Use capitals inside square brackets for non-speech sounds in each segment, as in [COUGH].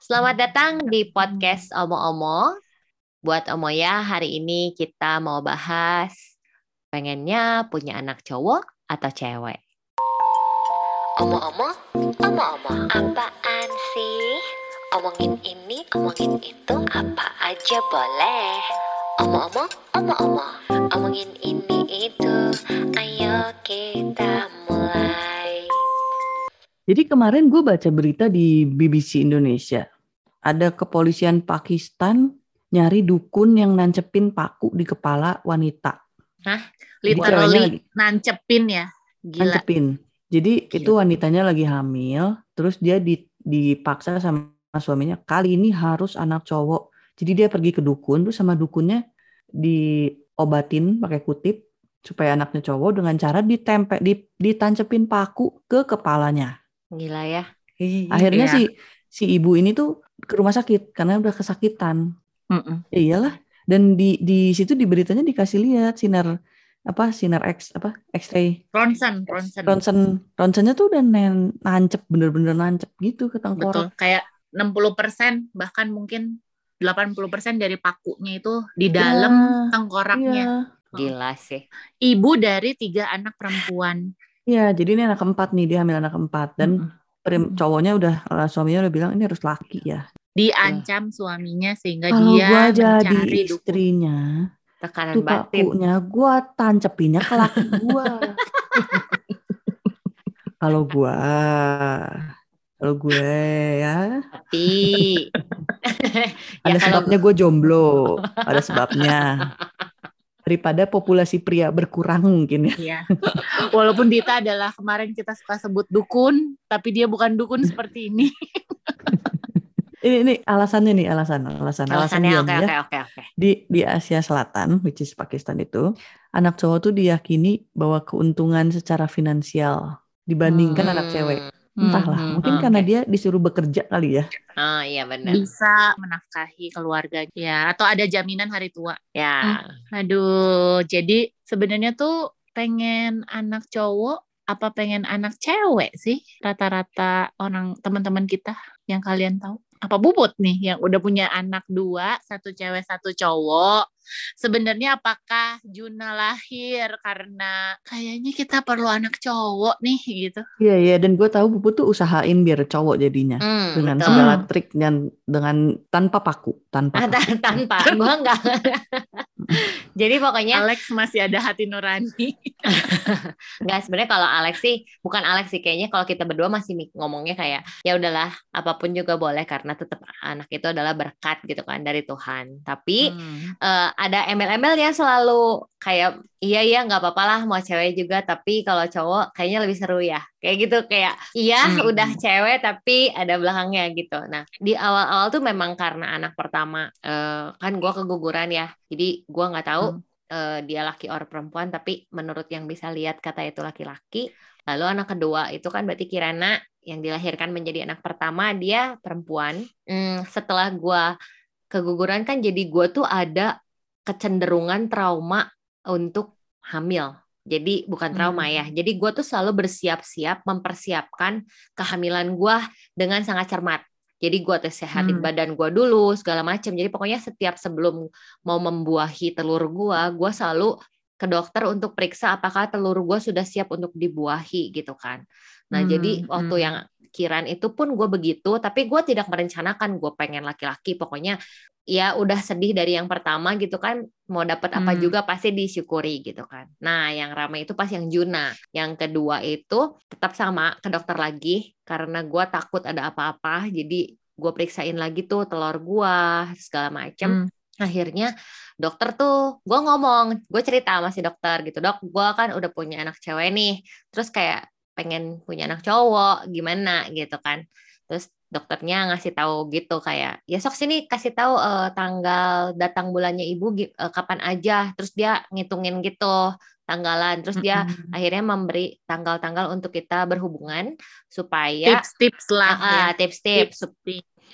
Selamat datang di podcast Omo-Omo. Buat Omo ya, hari ini kita mau bahas pengennya punya anak cowok atau cewek. Omo-omo, omo-omo, apaan sih? Omongin ini, omongin itu, apa aja boleh. Omo-omo, omo-omo, omongin ini itu, ayo kita mulai. Jadi kemarin gue baca berita di BBC Indonesia. Ada kepolisian Pakistan nyari dukun yang nancepin paku di kepala wanita. Ceweknya literally nancepin ya gila Nancepin. Jadi Gila. itu wanitanya lagi hamil, terus dia di- dipaksa sama suaminya, kali ini harus anak cowok. Jadi dia pergi ke dukun, terus sama dukunnya diobatin pakai kutip supaya anaknya cowok dengan cara ditempe, di, ditancepin paku ke kepalanya. Gila ya. Akhirnya Iya. si si ibu ini tuh ke rumah sakit karena udah kesakitan. Mm-mm. Ya iyalah. Dan di di situ di beritanya dikasih lihat sinar apa sinar X apa X-ray Ronsen Ronsen ronsen ronsennya tuh udah nen, nancep bener-bener nancep gitu ke betul tengkorak. kayak 60% bahkan mungkin 80% dari pakunya itu di dalam Iya, tengkoraknya Iya. Gila sih. ibu dari tiga anak perempuan Iya, jadi ini anak keempat nih dia hamil anak keempat dan prim- cowoknya udah eh, suaminya udah bilang ini harus laki ya. diancam suaminya sehingga Kalau dia gua jadi istrinya, Tekanan tuh batin. pakunya gua tancepinnya ke laki gua. [LAUGHS] Kalau gua, kalau gue ya, Tapi ada [LAUGHS] ya kalau sebabnya gue jomblo, ada sebabnya. [LAUGHS] Daripada populasi pria berkurang mungkin ya. ya [LAUGHS] walaupun Dita adalah kemarin kita suka sebut dukun tapi dia bukan dukun seperti ini [LAUGHS] Ini, ini alasannya nih, alasan, alasan, alasan alasannya oke ya. oke oke oke. Di di Asia Selatan, which is Pakistan itu, anak cowok tuh diyakini bahwa keuntungan secara finansial dibandingkan Hmm. anak cewek. Entahlah, Hmm, mungkin oke. karena dia disuruh bekerja kali ya. Oh iya benar. bisa menafkahi keluarga ya atau ada jaminan hari tua Ya. Aduh, jadi sebenarnya tuh pengen anak cowok apa pengen anak cewek sih rata-rata orang teman-teman kita yang kalian tahu? Apa bubut nih yang udah punya anak dua, satu cewek satu cowok? Sebenarnya apakah Juna lahir karena kayaknya kita perlu anak cowok nih gitu? Iya iya, dan gue tahu Pupu tuh usahain biar cowok jadinya Hmm, dengan betul. segala trik dan dengan tanpa paku, tanpa Ah, paku. tan- [LAUGHS] tanpa gua enggak. [LAUGHS] Jadi pokoknya Alex masih ada hati nurani. [LAUGHS] Enggak sebenarnya kalau Alex sih bukan Alex sih kayaknya kalau kita berdua masih ngomongnya kayak ya udahlah apa pun juga boleh karena tetap anak itu adalah berkat gitu kan dari Tuhan. Tapi Hmm. eh, ada embel-embel yang selalu. Kayak iya iya nggak apa-apa lah mau cewek juga tapi kalau cowok kayaknya lebih seru ya. Kayak gitu kayak iya Hmm. udah cewek tapi ada belakangnya gitu. Nah di awal-awal tuh memang karena anak pertama eh, kan gua keguguran ya. Jadi gua nggak tahu Hmm. eh, dia laki or perempuan tapi menurut yang bisa lihat kata itu laki-laki lalu anak kedua itu kan berarti Kirana yang dilahirkan menjadi anak pertama dia perempuan. Hmm, setelah gua keguguran kan jadi gua tuh ada kecenderungan trauma untuk hamil. Jadi bukan trauma Hmm. ya. Jadi gue tuh selalu bersiap-siap mempersiapkan kehamilan gue dengan sangat cermat. Jadi gue tes sehatin Hmm. badan gue dulu segala macam. Jadi pokoknya setiap sebelum mau membuahi telur gue, gue selalu ke dokter untuk periksa apakah telur gue sudah siap untuk dibuahi gitu kan. Nah Hmm, jadi waktu hmm. yang kiran itu pun gue begitu, tapi gue tidak merencanakan gue pengen laki-laki. Pokoknya ya udah sedih dari yang pertama gitu kan mau dapat apa Hmm. juga pasti disyukuri gitu kan. Nah, yang ramai itu pas yang Juna. Yang kedua itu tetap sama ke dokter lagi karena gua takut ada apa-apa. Jadi gue periksain lagi tuh telur gua segala macam. Hmm. Akhirnya dokter tuh gue ngomong, gue cerita sama si dokter gitu, dok, gue kan udah punya anak cewek nih, terus kayak pengen punya anak cowok, gimana gitu kan. Terus dokternya ngasih tahu gitu kayak ya sok sini kasih tahu eh, tanggal datang bulannya ibu eh, kapan aja terus dia ngitungin gitu tanggalan terus dia Mm-mm. akhirnya memberi tanggal-tanggal untuk kita berhubungan supaya tips-tips lah Ah, ah, ya. tips-tips Tips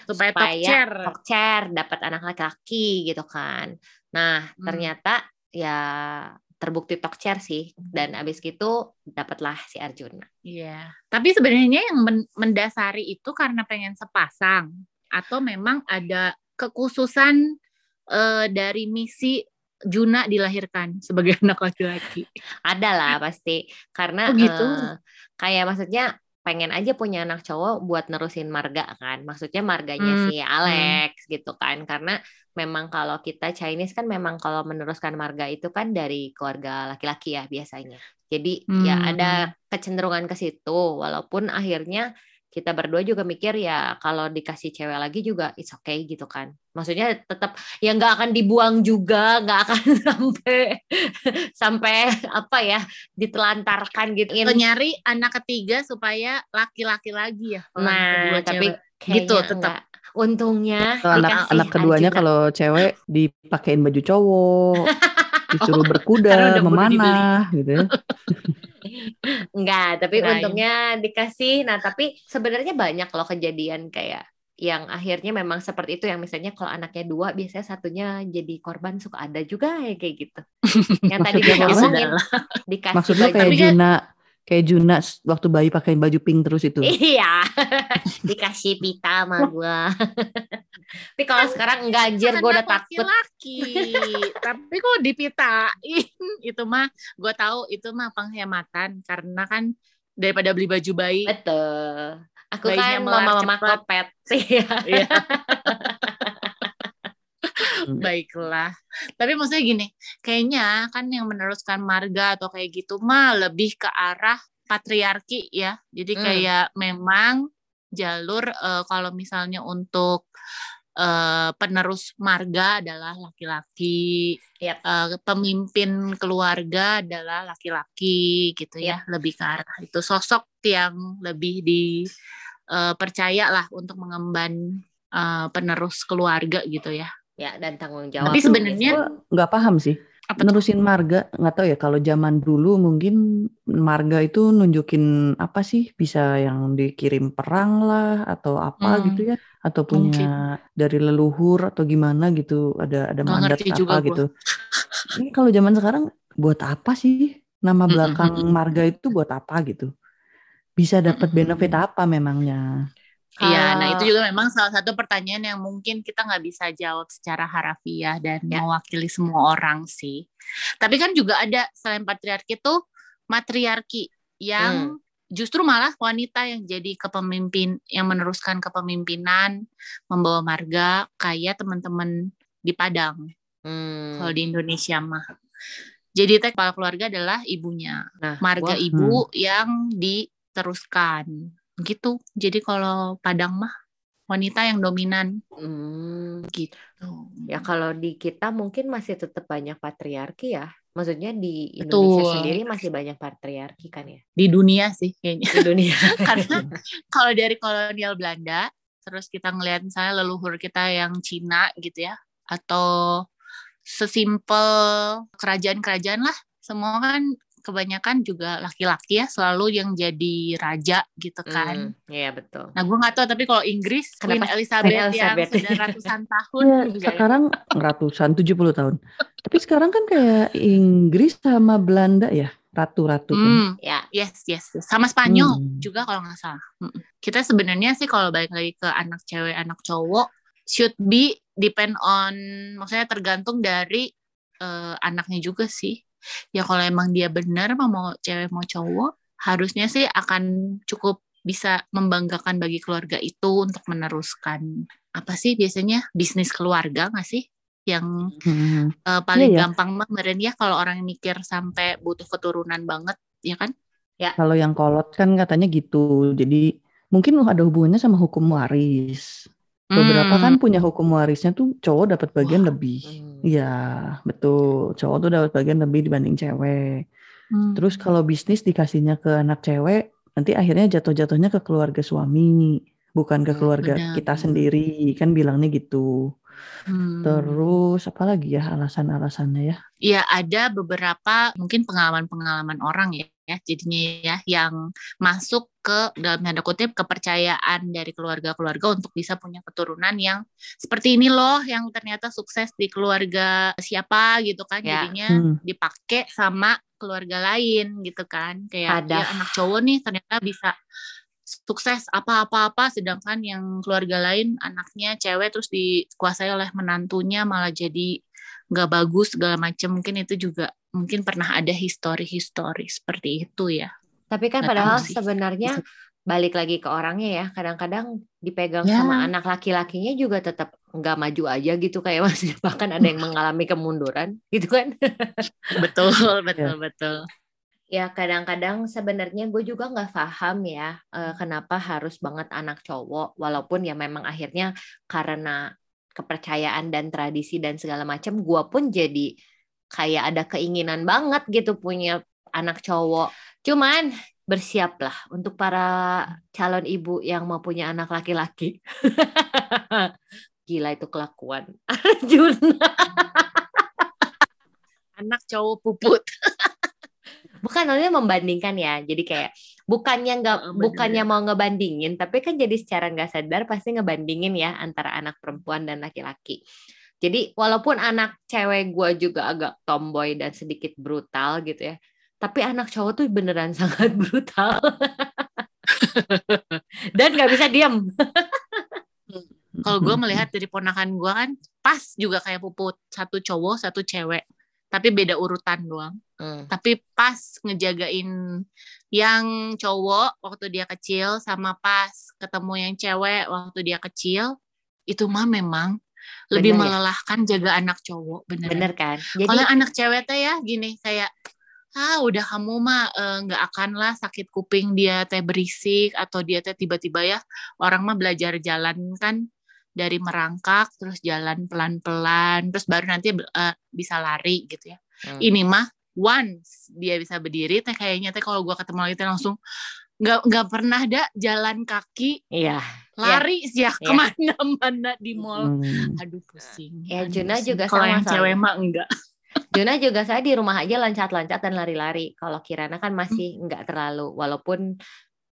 supaya supaya tokcer. tokcer dapat anak laki-laki gitu kan nah Hmm. ternyata ya terbukti tokcer sih dan abis gitu dapatlah si Arjuna Iya. Tapi sebenarnya yang men- mendasari itu karena pengen sepasang atau memang ada kekhususan eh, dari misi Juna dilahirkan sebagai [LAUGHS] anak laki-laki. Ada lah pasti. Karena Oh, gitu? eh, kayak maksudnya pengen aja punya anak cowok buat nerusin marga kan. Maksudnya marganya Hmm, si Alex gitu kan. Karena memang kalau kita Chinese kan memang kalau meneruskan marga itu kan dari keluarga laki-laki ya biasanya. Jadi ya Hmm. ada kecenderungan ke situ walaupun akhirnya kita berdua juga mikir ya kalau dikasih cewek lagi juga it's okay gitu kan. Maksudnya tetap ya nggak akan dibuang juga, nggak akan [LAUGHS] sampai sampai apa ya ditelantarkan gitu. Atau nyari anak ketiga supaya laki-laki lagi ya. Nah, tapi cewek. kayaknya Gitu, tetap. enggak. Untungnya Kalau anak anak keduanya kalau cewek dipakein baju cowok, [LAUGHS] disuruh karena berkuda, memanah gitu ya. [LAUGHS] enggak, tapi untungnya dikasih. Nah, tapi sebenarnya banyak loh kejadian kayak yang akhirnya memang seperti itu yang misalnya kalau anaknya dua biasanya satunya jadi korban suka ada juga ya kayak gitu. [LAUGHS] Yang tadi Maksudnya dia ngomongin dikasih Maksud lo baju kayak Tapi kan- Juna, kayak Juna waktu bayi pakai baju pink terus itu. Iya, [LAUGHS] dikasih pita sama gua. Tapi kalau sekarang enggak anjir, gue udah Anak takut. laki-laki. Tapi kok dipitain itu mah gue tahu itu mah penghematan karena kan daripada beli baju bayi Betul. Aku kan mama-mama kopet sih. ya. Iya. Hmm. [LAUGHS] [LAUGHS] Baiklah. Tapi maksudnya gini, kayaknya kan yang meneruskan marga atau kayak gitu mah lebih ke arah patriarki ya. Jadi Hmm. kayak memang jalur eh, kalau misalnya untuk eh, penerus marga adalah laki-laki, Yap. eh, pemimpin keluarga adalah laki-laki gitu ya, lebih ke arah itu sosok yang lebih dipercaya lah untuk mengemban eh, penerus keluarga gitu ya. Ya, dan tanggung jawab. Tapi sebenarnya- nggak paham sih. Apa? Nerusin marga nggak tahu ya kalau zaman dulu mungkin marga itu nunjukin apa sih bisa yang dikirim perang lah atau apa Hmm, gitu ya atau punya dari leluhur atau gimana gitu ada ada Nggak mandat apa juga gua. gitu. Ini kalau zaman sekarang buat apa sih nama Mm-mm, belakang mm-mm. marga itu buat apa gitu? Bisa dapat benefit apa memangnya? Iya, nah Kalau- itu juga memang salah satu pertanyaan yang mungkin kita nggak bisa jawab secara harafiah dan Ya. mewakili semua orang sih. Tapi kan juga ada selain patriarki itu matriarki yang justru malah wanita yang jadi kepemimpin, yang meneruskan kepemimpinan, membawa marga kayak teman-teman di Padang Hmm. kalau di Indonesia mah. Jadi kepala keluarga adalah ibunya, Nah, marga gua- ibu yang diteruskan gitu. Jadi kalau Padang mah wanita yang dominan Hmm. gitu. Ya kalau di kita mungkin masih tetap banyak patriarki ya. Maksudnya di Indonesia Betul. sendiri masih banyak patriarki kan ya di dunia sih kayaknya. di dunia. [LAUGHS] Karena kalau dari kolonial Belanda, terus kita ngelihat misalnya leluhur kita yang Cina gitu ya, atau sesimpel kerajaan-kerajaan lah, semua kan kebanyakan juga laki-laki ya, selalu yang jadi raja gitu kan. Hmm, Iya betul. Nah, gue nggak tahu tapi kalau Inggris Queen Kenapa Elizabeth, Queen Elizabeth? yang sudah ratusan [LAUGHS] tahun Ya, ya? sekarang [LAUGHS] ratusan 70 tahun. Tapi sekarang kan kayak Inggris sama Belanda ya, ratu-ratu kan. Hmm, Ya, yes, yes, yes. sama Spanyol Hmm. juga kalau nggak salah. Mm-mm. Kita sebenarnya sih kalau balik lagi ke anak cewek, anak cowok, should be depend on, maksudnya tergantung dari eh, anaknya juga sih. Ya kalau emang dia benar mau mau cewek mau cowok, harusnya sih akan cukup bisa membanggakan bagi keluarga itu untuk meneruskan apa sih biasanya bisnis keluarga nggak sih yang Hmm. eh, paling Iya ya. gampang mah meren ya kalau orang mikir sampai butuh keturunan banget ya kan Kalau yang kolot kan katanya gitu. Jadi mungkin ada hubungannya sama hukum waris. Beberapa Hmm. kan punya hukum warisnya tuh cowok dapat bagian Wah. lebih. Hmm. Iya, betul. Cowok tuh dapat bagian lebih dibanding cewek. Hmm. Terus kalau bisnis dikasihnya ke anak cewek, nanti akhirnya jatuh-jatuhnya ke keluarga suami, bukan ke Hmm, keluarga benar. kita sendiri. Kan bilangnya gitu. Hmm. Terus apa lagi ya alasan-alasannya ya? ya ada beberapa mungkin pengalaman-pengalaman orang ya, ya jadinya ya yang masuk ke dalam tanda kutip kepercayaan dari keluarga-keluarga untuk bisa punya keturunan yang seperti ini loh yang ternyata sukses di keluarga siapa gitu kan Ya. jadinya Hmm. dipakai sama keluarga lain gitu kan kayak Ada. ya anak cowok nih ternyata bisa sukses apa-apa-apa sedangkan yang keluarga lain anaknya cewek terus dikuasai oleh menantunya malah jadi nggak bagus segala macam mungkin itu juga mungkin pernah ada histori-histori seperti itu ya Tapi kan Nggak padahal sebenarnya balik lagi ke orangnya ya. Kadang-kadang dipegang Ya. sama anak laki-lakinya juga tetap nggak maju aja gitu kayak [LAUGHS] masih bahkan ada yang mengalami kemunduran gitu kan. [LAUGHS] betul [LAUGHS] betul betul Ya kadang-kadang sebenarnya gue juga nggak paham ya eh, kenapa harus banget anak cowok walaupun ya memang akhirnya karena kepercayaan dan tradisi dan segala macam gue pun jadi kayak ada keinginan banget gitu punya anak cowok. Cuman bersiaplah untuk para calon ibu yang mau punya anak laki-laki. [LAUGHS] Gila itu kelakuan [LAUGHS] Arjuna. anak cowok puput [LAUGHS] bukan maksudnya membandingkan ya jadi kayak bukannya nggak Oh, bukannya mau ngebandingin tapi kan jadi secara nggak sadar pasti ngebandingin ya antara anak perempuan dan laki-laki jadi walaupun anak cewek gue juga agak tomboy dan sedikit brutal gitu ya tapi anak cowok tuh beneran [LAUGHS] sangat brutal. Dan nggak bisa diam kalau gue melihat dari ponakan gue kan pas juga kayak puput satu cowok satu cewek tapi beda urutan doang. Hmm. tapi pas ngejagain yang cowok waktu dia kecil sama pas ketemu yang cewek waktu dia kecil itu mah memang lebih Bener ya? melelahkan jaga anak cowok bener, bener kan? Jadi kalau anak cewek teh ya gini kayak ah udah kamu mah eh, nggak akan lah sakit kuping dia teh berisik atau dia teh tiba-tiba ya orang mah belajar jalan kan dari merangkak terus jalan pelan-pelan terus baru nanti eh, bisa lari gitu ya. Hmm. ini mah once dia bisa berdiri teh kayaknya teh kalau gua ketemu lagi teh langsung nggak nggak pernah ada jalan kaki. Iya lari sih ya Iya. ke mana-mana di mall Hmm. aduh pusing Ya, Juna pusing. juga kalau sama yang soalnya. cewek mah enggak [LAUGHS] Juna juga saya di rumah aja loncat-loncat dan lari-lari. Kalau Kirana kan masih nggak terlalu, walaupun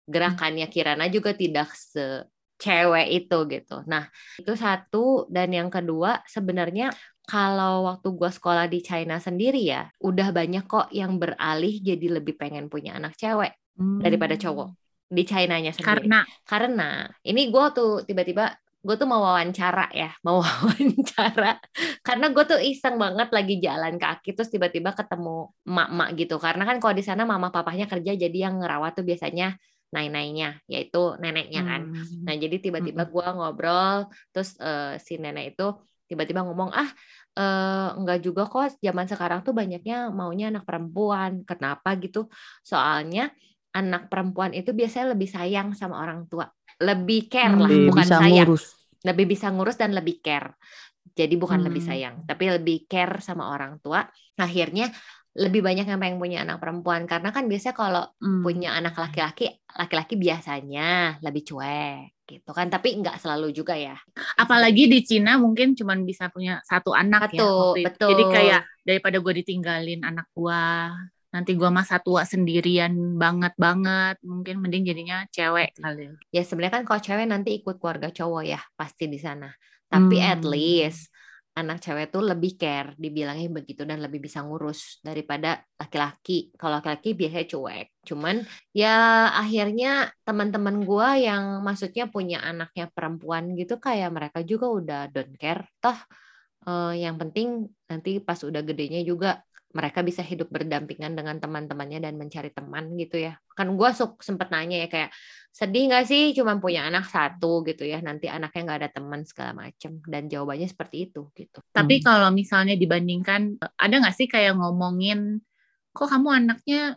gerakannya Kirana juga tidak secewek itu gitu. Nah itu satu dan yang kedua sebenarnya kalau waktu gua sekolah di China sendiri ya, udah banyak kok yang beralih jadi lebih pengen punya anak cewek daripada cowok di China-nya sendiri. karena Karena ini gue tuh tiba-tiba gue tuh mau wawancara ya, [LAUGHS] mau wawancara karena gue tuh iseng banget lagi jalan kaki terus tiba-tiba ketemu emak-emak gitu. Karena kan kalau di sana mama papahnya kerja jadi yang ngerawat tuh biasanya nai-nainya, yaitu neneknya kan. Hmm. Nah jadi tiba-tiba gue ngobrol terus eh, si nenek itu tiba-tiba ngomong ah eh, enggak juga kok zaman sekarang tuh banyaknya maunya anak perempuan. Kenapa gitu? Soalnya anak perempuan itu biasanya lebih sayang sama orang tua, lebih care lah, Lebih bukan bisa sayang, ngurus. lebih bisa ngurus dan lebih care. Jadi bukan lebih Hmm. sayang, tapi lebih care sama orang tua. Akhirnya lebih banyak yang pengen punya anak perempuan karena kan biasanya kalau Hmm. punya anak laki-laki, laki-laki biasanya lebih cuek gitu kan, tapi nggak selalu juga ya. apalagi di Cina mungkin cuman bisa punya satu anak ya Betul, itu. betul. jadi kayak daripada gue ditinggalin anak gue nanti gue masa tua sendirian banget banget mungkin mending jadinya cewek kali Ya sebenarnya kan kalau cewek nanti ikut keluarga cowok ya pasti di sana. Tapi Hmm. at least anak cewek tuh lebih care, dibilangnya begitu dan lebih bisa ngurus daripada laki-laki. Kalau laki-laki biasanya cuek. Cuman ya akhirnya teman-teman gua yang maksudnya punya anaknya perempuan gitu kayak mereka juga udah don't care. Toh eh, yang penting nanti pas udah gedenya juga mereka bisa hidup berdampingan dengan teman-temannya dan mencari teman gitu ya. Kan gua suk sempet nanya ya kayak sedih nggak sih cuma punya anak satu? gitu ya. Nanti anaknya nggak ada teman segala macem. Dan jawabannya seperti itu gitu. Tapi Hmm. kalau misalnya dibandingkan ada nggak sih kayak ngomongin kok kamu anaknya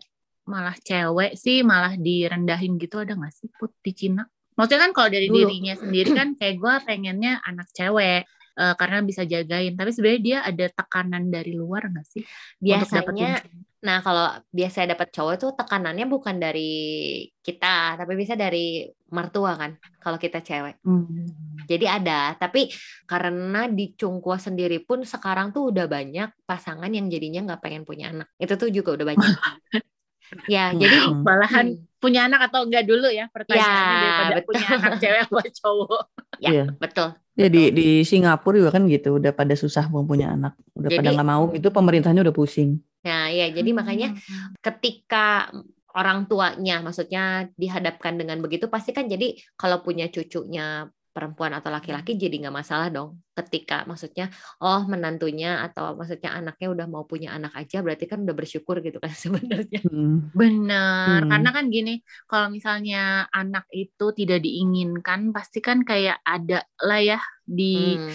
malah cewek sih malah direndahin? gitu ada nggak sih? Put di Cina. Maksudnya kan kalau dari Dulu. dirinya sendiri kan kayak gue pengennya anak cewek eh, karena bisa jagain tapi sebenarnya dia ada tekanan dari luar nggak sih biasanya nah kalau biasa dapat cowok itu tekanannya bukan dari kita tapi bisa dari mertua kan kalau kita cewek Hmm. jadi ada tapi karena di Cungkua sendiri pun sekarang tuh udah banyak pasangan yang jadinya nggak pengen punya anak itu tuh juga udah banyak [LAUGHS] ya Hmm. jadi malahan Hmm. punya anak atau enggak dulu ya pertanyaannya Ya, daripada betul. punya anak cewek apa cowok ya Iya. betul Ya di, di Singapura juga kan gitu, udah pada susah mau punya anak, udah pada Jadi- nggak mau gitu, pemerintahnya udah pusing. nah ya jadi makanya Hmm. ketika orang tuanya maksudnya dihadapkan dengan begitu pasti kan jadi kalau punya cucunya perempuan atau laki-laki Hmm. jadi nggak masalah dong ketika maksudnya oh menantunya atau maksudnya anaknya udah mau punya anak aja berarti kan udah bersyukur gitu kan [LAUGHS] sebenarnya Hmm. Bener, Hmm. karena kan gini, kalau misalnya anak itu tidak diinginkan, pasti kan kayak ada lah ya di Hmm.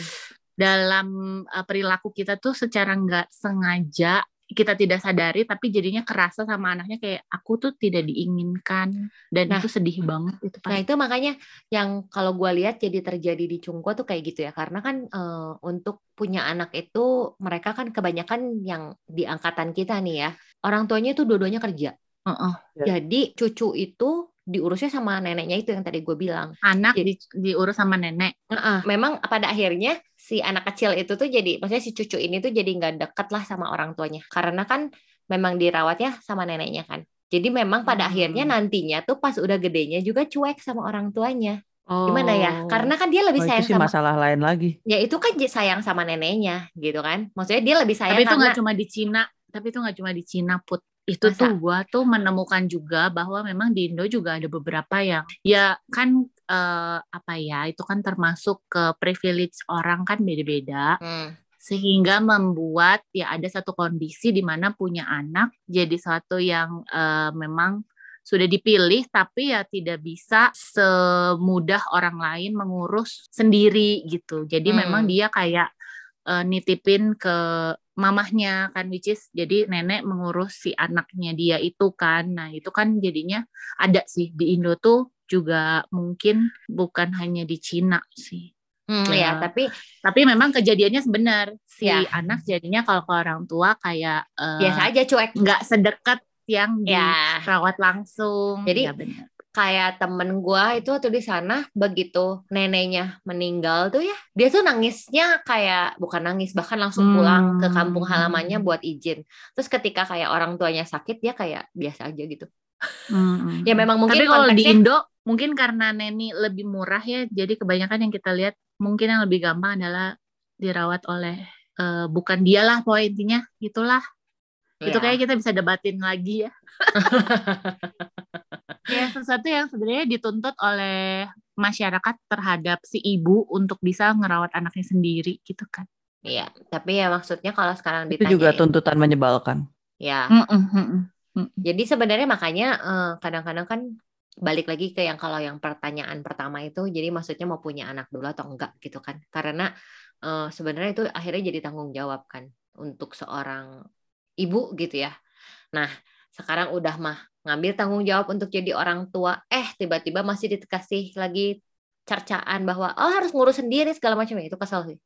dalam uh, perilaku kita tuh secara nggak sengaja kita tidak sadari, tapi jadinya kerasa sama anaknya kayak aku tuh tidak diinginkan dan Nah. itu sedih banget itu Nah itu makanya yang kalau gue lihat jadi terjadi di Cungko tuh kayak gitu ya karena kan eh, untuk punya anak itu mereka kan kebanyakan yang di angkatan kita nih ya orang tuanya itu dua-duanya kerja Heeh. Ya. jadi cucu itu diurusnya sama neneknya itu yang tadi gue bilang Anak Jadi- di- diurus sama nenek. Heeh, memang pada akhirnya si anak kecil itu tuh jadi maksudnya si cucu ini tuh jadi nggak deket lah sama orang tuanya karena kan memang dirawatnya sama neneknya kan jadi memang pada Hmm. akhirnya nantinya tuh pas udah gedenya juga cuek sama orang tuanya Oh. gimana ya karena kan dia lebih Oh, sayang itu sih sama masalah lain lagi. ya itu kan sayang sama neneknya gitu kan maksudnya dia lebih sayang tapi itu karena nggak cuma di Cina, tapi itu nggak cuma di Cina put. Itu Masa? tuh gua tuh menemukan juga bahwa memang di Indo juga ada beberapa yang ya kan eh, apa ya itu kan termasuk ke privilege orang kan beda-beda Hmm, sehingga membuat ya ada satu kondisi di mana punya anak jadi suatu yang eh, memang sudah dipilih tapi ya tidak bisa semudah orang lain mengurus sendiri gitu. Jadi Hmm. memang dia kayak eh, nitipin ke mamahnya kan which is jadi nenek mengurus si anaknya dia itu kan. Nah, itu kan jadinya ada sih di Indo tuh juga mungkin bukan hanya di Cina sih. hmm, Ya. ya tapi Tapi memang kejadiannya sebenar si Ya. anak jadinya kalau ke orang tua kayak eh, biasa aja cuek nggak sedekat yang ya dirawat langsung. Jadi, ya benar. Kayak temen gua itu waktu di sana begitu neneknya meninggal tuh ya dia tuh nangisnya kayak bukan nangis bahkan langsung Hmm. pulang ke kampung halamannya buat izin terus ketika kayak orang tuanya sakit dia kayak biasa aja gitu Mm-mm. ya memang mungkin Tapi kalau di Indo mungkin karena neni lebih murah ya, jadi kebanyakan yang kita lihat mungkin yang lebih gampang adalah dirawat oleh eh, bukan dialah poin intinya itulah. Itu ya, kayak kita bisa debatin lagi ya. [LAUGHS] ya sesuatu yang sebenarnya dituntut oleh masyarakat terhadap si ibu untuk bisa ngerawat anaknya sendiri gitu kan. Iya, tapi ya maksudnya kalau sekarang Itu juga ditanya tuntutan menyebalkan. ya Mm-mm, mm-mm. Jadi sebenarnya makanya eh, kadang-kadang kan balik lagi ke yang kalau yang pertanyaan pertama itu, jadi maksudnya mau punya anak dulu atau enggak gitu kan? Karena eh, sebenarnya itu akhirnya jadi tanggung jawab kan untuk seorang ibu gitu ya. Nah sekarang udah mah ngambil tanggung jawab untuk jadi orang tua, eh tiba-tiba masih dikasih lagi cercaan bahwa oh harus ngurus sendiri segala macam itu kesel sih.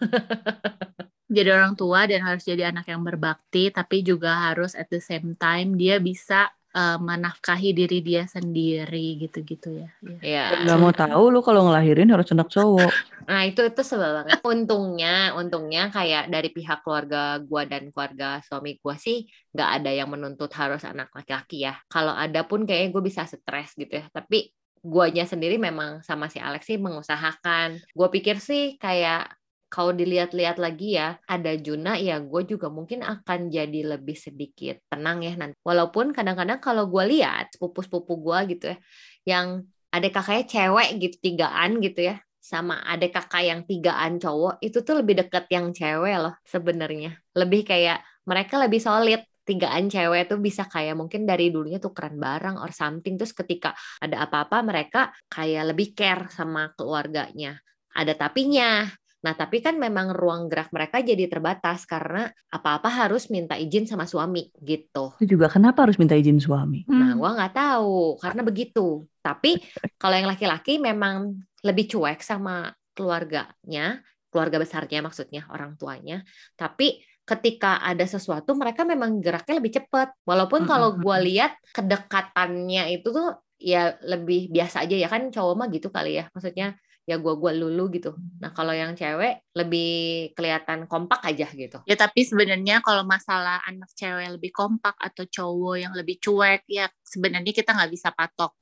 [LAUGHS] jadi orang tua dan harus jadi anak yang berbakti tapi juga harus at the same time dia bisa eh, menafkahi diri dia sendiri gitu-gitu ya. Iya. Ya. Gak mau tahu lu kalau ngelahirin harus anak cowok. [LAUGHS] Nah itu itu sebel banget. Untungnya, untungnya kayak dari pihak keluarga gua dan keluarga suami gua sih nggak ada yang menuntut harus anak laki-laki ya. Kalau ada pun kayaknya gue bisa stres gitu ya. Tapi guanya sendiri memang sama si Alex sih mengusahakan. Gue pikir sih kayak kalau dilihat-lihat lagi ya, ada Juna ya gue juga mungkin akan jadi lebih sedikit tenang ya nanti. Walaupun kadang-kadang kalau gue lihat sepupu-sepupu gue gitu ya, yang ada kakaknya cewek gitu tigaan gitu ya, sama adik kakak yang tigaan cowok itu tuh lebih deket yang cewek loh sebenarnya. Lebih kayak mereka lebih solid. Tigaan cewek tuh bisa kayak mungkin dari dulunya tukeran barang or something. Terus ketika ada apa-apa mereka kayak lebih care sama keluarganya. Ada tapinya nah tapi kan memang ruang gerak mereka jadi terbatas karena apa-apa harus minta izin sama suami gitu Itu juga kenapa harus minta izin suami? Nah, Hmm. gua nggak tahu karena begitu. Tapi [LAUGHS] kalau yang laki-laki memang lebih cuek sama keluarganya, keluarga besarnya maksudnya orang tuanya. Tapi ketika ada sesuatu mereka memang geraknya lebih cepat. Walaupun kalau gua lihat kedekatannya itu tuh ya lebih biasa aja ya kan cowok mah gitu kali ya. Maksudnya ya gua gua lulu gitu. Nah, kalau yang cewek lebih kelihatan kompak aja gitu. Ya tapi sebenarnya kalau masalah anak cewek lebih kompak atau cowok yang lebih cuek ya sebenarnya kita nggak bisa patok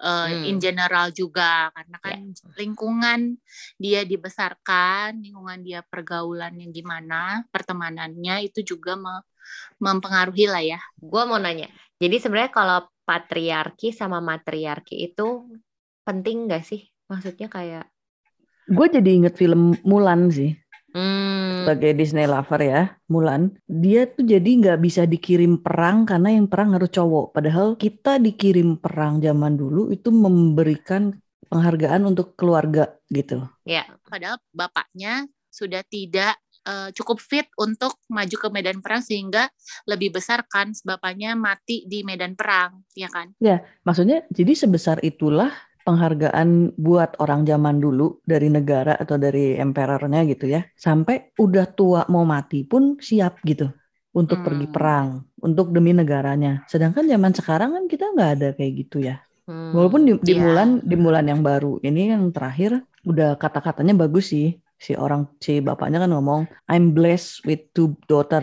uh, Hmm. in general juga karena kan lingkungan dia dibesarkan, lingkungan dia pergaulannya gimana, pertemanannya itu juga me- mempengaruhi lah ya. Gua mau nanya, Jadi sebenarnya kalau patriarki sama matriarki itu penting gak sih? Maksudnya kayak Gue jadi inget film Mulan sih. hmm, sebagai Disney lover ya, Mulan, dia tuh jadi nggak bisa dikirim perang karena yang perang harus cowok. Padahal kita dikirim perang zaman dulu itu memberikan penghargaan untuk keluarga gitu. ya Padahal bapaknya sudah tidak eh, cukup fit untuk maju ke medan perang sehingga lebih besar kan bapaknya mati di medan perang, ya kan? Maksudnya jadi sebesar itulah penghargaan buat orang zaman dulu dari negara atau dari emperornya gitu ya. Sampai udah tua mau mati pun siap gitu untuk Hmm. pergi perang, untuk demi negaranya. Sedangkan zaman sekarang kan kita nggak ada kayak gitu ya. Hmm, Walaupun di, di Iya. Mulan di Mulan yang baru ini yang terakhir udah kata-katanya bagus sih. Si orang si bapaknya kan ngomong I'm blessed with two daughter.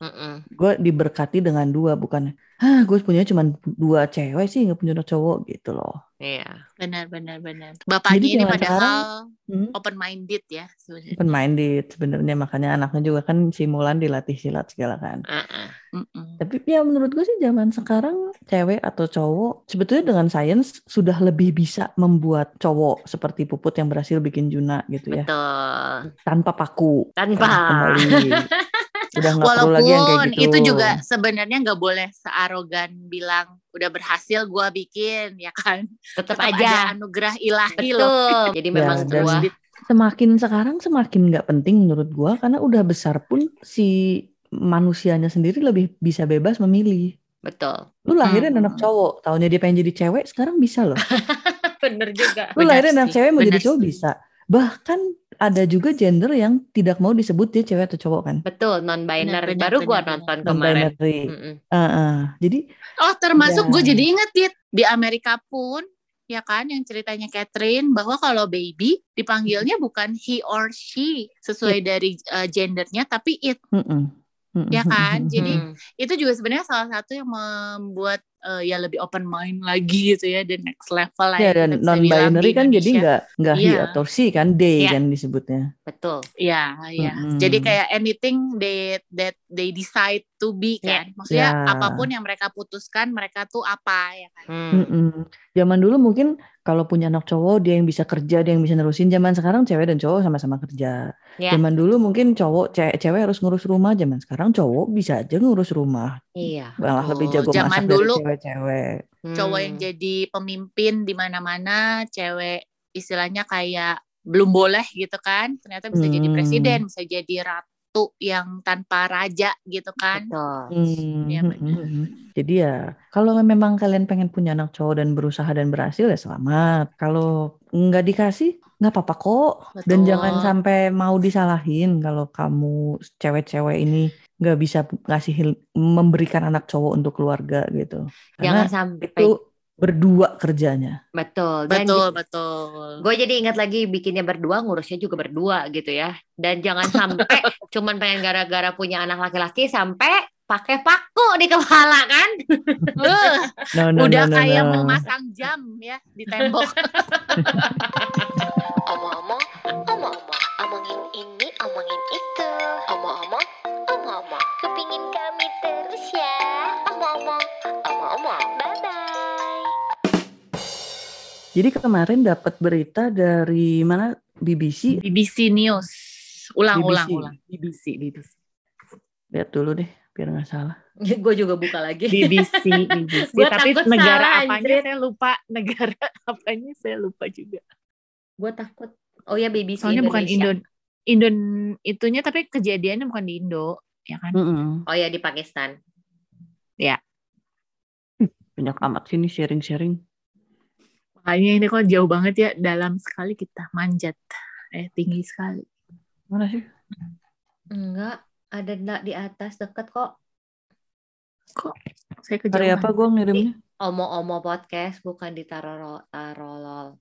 mm-mm. Gue diberkati dengan dua bukan ah gue punya cuma dua cewek sih nggak punya cowok gitu loh. Iya. Benar, benar, benar. Bapaknya Jadi ini padahal Hmm. open minded ya sebenarnya. Open minded sebenarnya makanya anaknya juga kan si Mulan dilatih silat segala kan. Uh-uh. Mm-mm. Tapi ya menurut gue sih zaman sekarang cewek atau cowok sebetulnya dengan sains sudah lebih bisa membuat cowok seperti Puput yang berhasil bikin Juna gitu ya Betul. tanpa paku. Tanpa. kembali. [LAUGHS] Udah nggak perlu lagi yang kayak Walaupun gitu. itu juga sebenarnya nggak boleh searogan bilang udah berhasil gua bikin ya kan. Tetap Tetap aja. ada anugerah ilahi loh. Betul. Jadi Ya, memang dan sebuah semakin sekarang semakin nggak penting menurut gua karena udah besar pun si manusianya sendiri lebih bisa bebas memilih. betul. Lu lahirin Hmm. anak cowok, taunya dia pengen jadi cewek, sekarang bisa loh. [LAUGHS] Bener juga. Lu lahirin anak cewek mau jadi benar cowok sih. bisa. Bahkan ada juga gender yang tidak mau disebut dia cewek atau cowok kan. Betul, non binary. benar, Baru gua benar, nonton Non kemarin. binary. Mm-mm. Heeh. Jadi Oh termasuk Ya. gue jadi inget Dit, di Amerika pun ya kan yang ceritanya Catherine bahwa kalau baby dipanggilnya bukan he or she sesuai dari uh, gendernya tapi it mm-mm. Mm-mm. Ya kan? Jadi- Hmm. itu juga sebenarnya salah satu yang membuat uh, ya lebih open mind lagi gitu ya the next level lah ya yang dan non binary kan jadi nggak nggak he Iya. atau she kan they Iya. kan disebutnya. Betul. Iya, iya. Mm-mm. Jadi kayak anything they that they decide to be Iya. kan. Maksudnya Ya. apa pun yang mereka putuskan, mereka tuh apa ya kan. Hmm. Mm-mm. Zaman dulu mungkin kalau punya anak cowok dia yang bisa kerja, dia yang bisa nerusin. Zaman sekarang cewek dan cowok sama-sama kerja. Ya. Zaman dulu mungkin cowok ce- cewek harus ngurus rumah, zaman sekarang cowok bisa aja ngurus rumah. Iya. Malah lebih Betul. jago Zaman masak dulu- dari cewek-cewek. Cowok yang Hmm. jadi pemimpin di mana-mana, cewek istilahnya kayak belum boleh gitu kan. Ternyata bisa jadi Hmm. presiden, bisa jadi ratu yang tanpa raja gitu kan. Betul. Hmm, hmm, benar. hmm. Jadi ya, kalau memang kalian pengen punya anak cowok dan berusaha dan berhasil ya selamat. Kalau nggak dikasih, nggak apa-apa kok. Dan Betul. jangan sampai mau disalahin kalau kamu cewek-cewek ini nggak bisa ngasih memberikan anak cowok untuk keluarga gitu. Jangan Karena sampai itu berdua kerjanya. betul. Dan Betul, betul. Gue jadi ingat lagi bikinnya berdua, ngurusnya juga berdua gitu ya. Dan jangan sampai [LAUGHS] cuman pengen gara-gara punya anak laki-laki sampai pakai paku di kepala kan? [LAUGHS] No, no, udah no, no, kayak no. mau masang jam ya di tembok. [LAUGHS] omong-omong, bye-bye. Jadi kemarin dapat berita dari mana BBC. BBC News. Ulang, BBC. ulang, ulang. BBC, BBC. Lihat dulu deh, biar nggak salah. [LAUGHS] gue juga buka lagi. BBC, BBC. [LAUGHS] Gua Tapi takut negara salah, apanya anjrit. saya lupa. Negara [LAUGHS] apanya saya lupa juga. gue takut. Oh ya BBC Soalnya bukan Indo, Indonesia. Indo itunya tapi kejadiannya bukan di Indo, ya kan? Mm-mm. Oh ya di Pakistan. Banyak amat sini sharing-sharing. Makanya ini kok jauh banget ya, dalam sekali kita manjat. Eh, tinggi sekali. Mana sih? Enggak, ada na- di atas deket kok. Kok saya Hari kejauhan? apa gue ngirimnya? Omo-omo podcast bukan di Tarolol.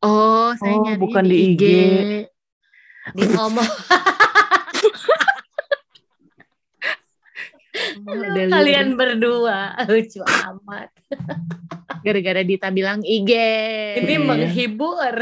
Oh, saya Oh, nyari bukan di di IG. IG. Di Omo. [LAUGHS] Udah Kalian berdua [LAUGHS] lucu amat. gara-gara Dita bilang IG. Ini Iya. menghibur.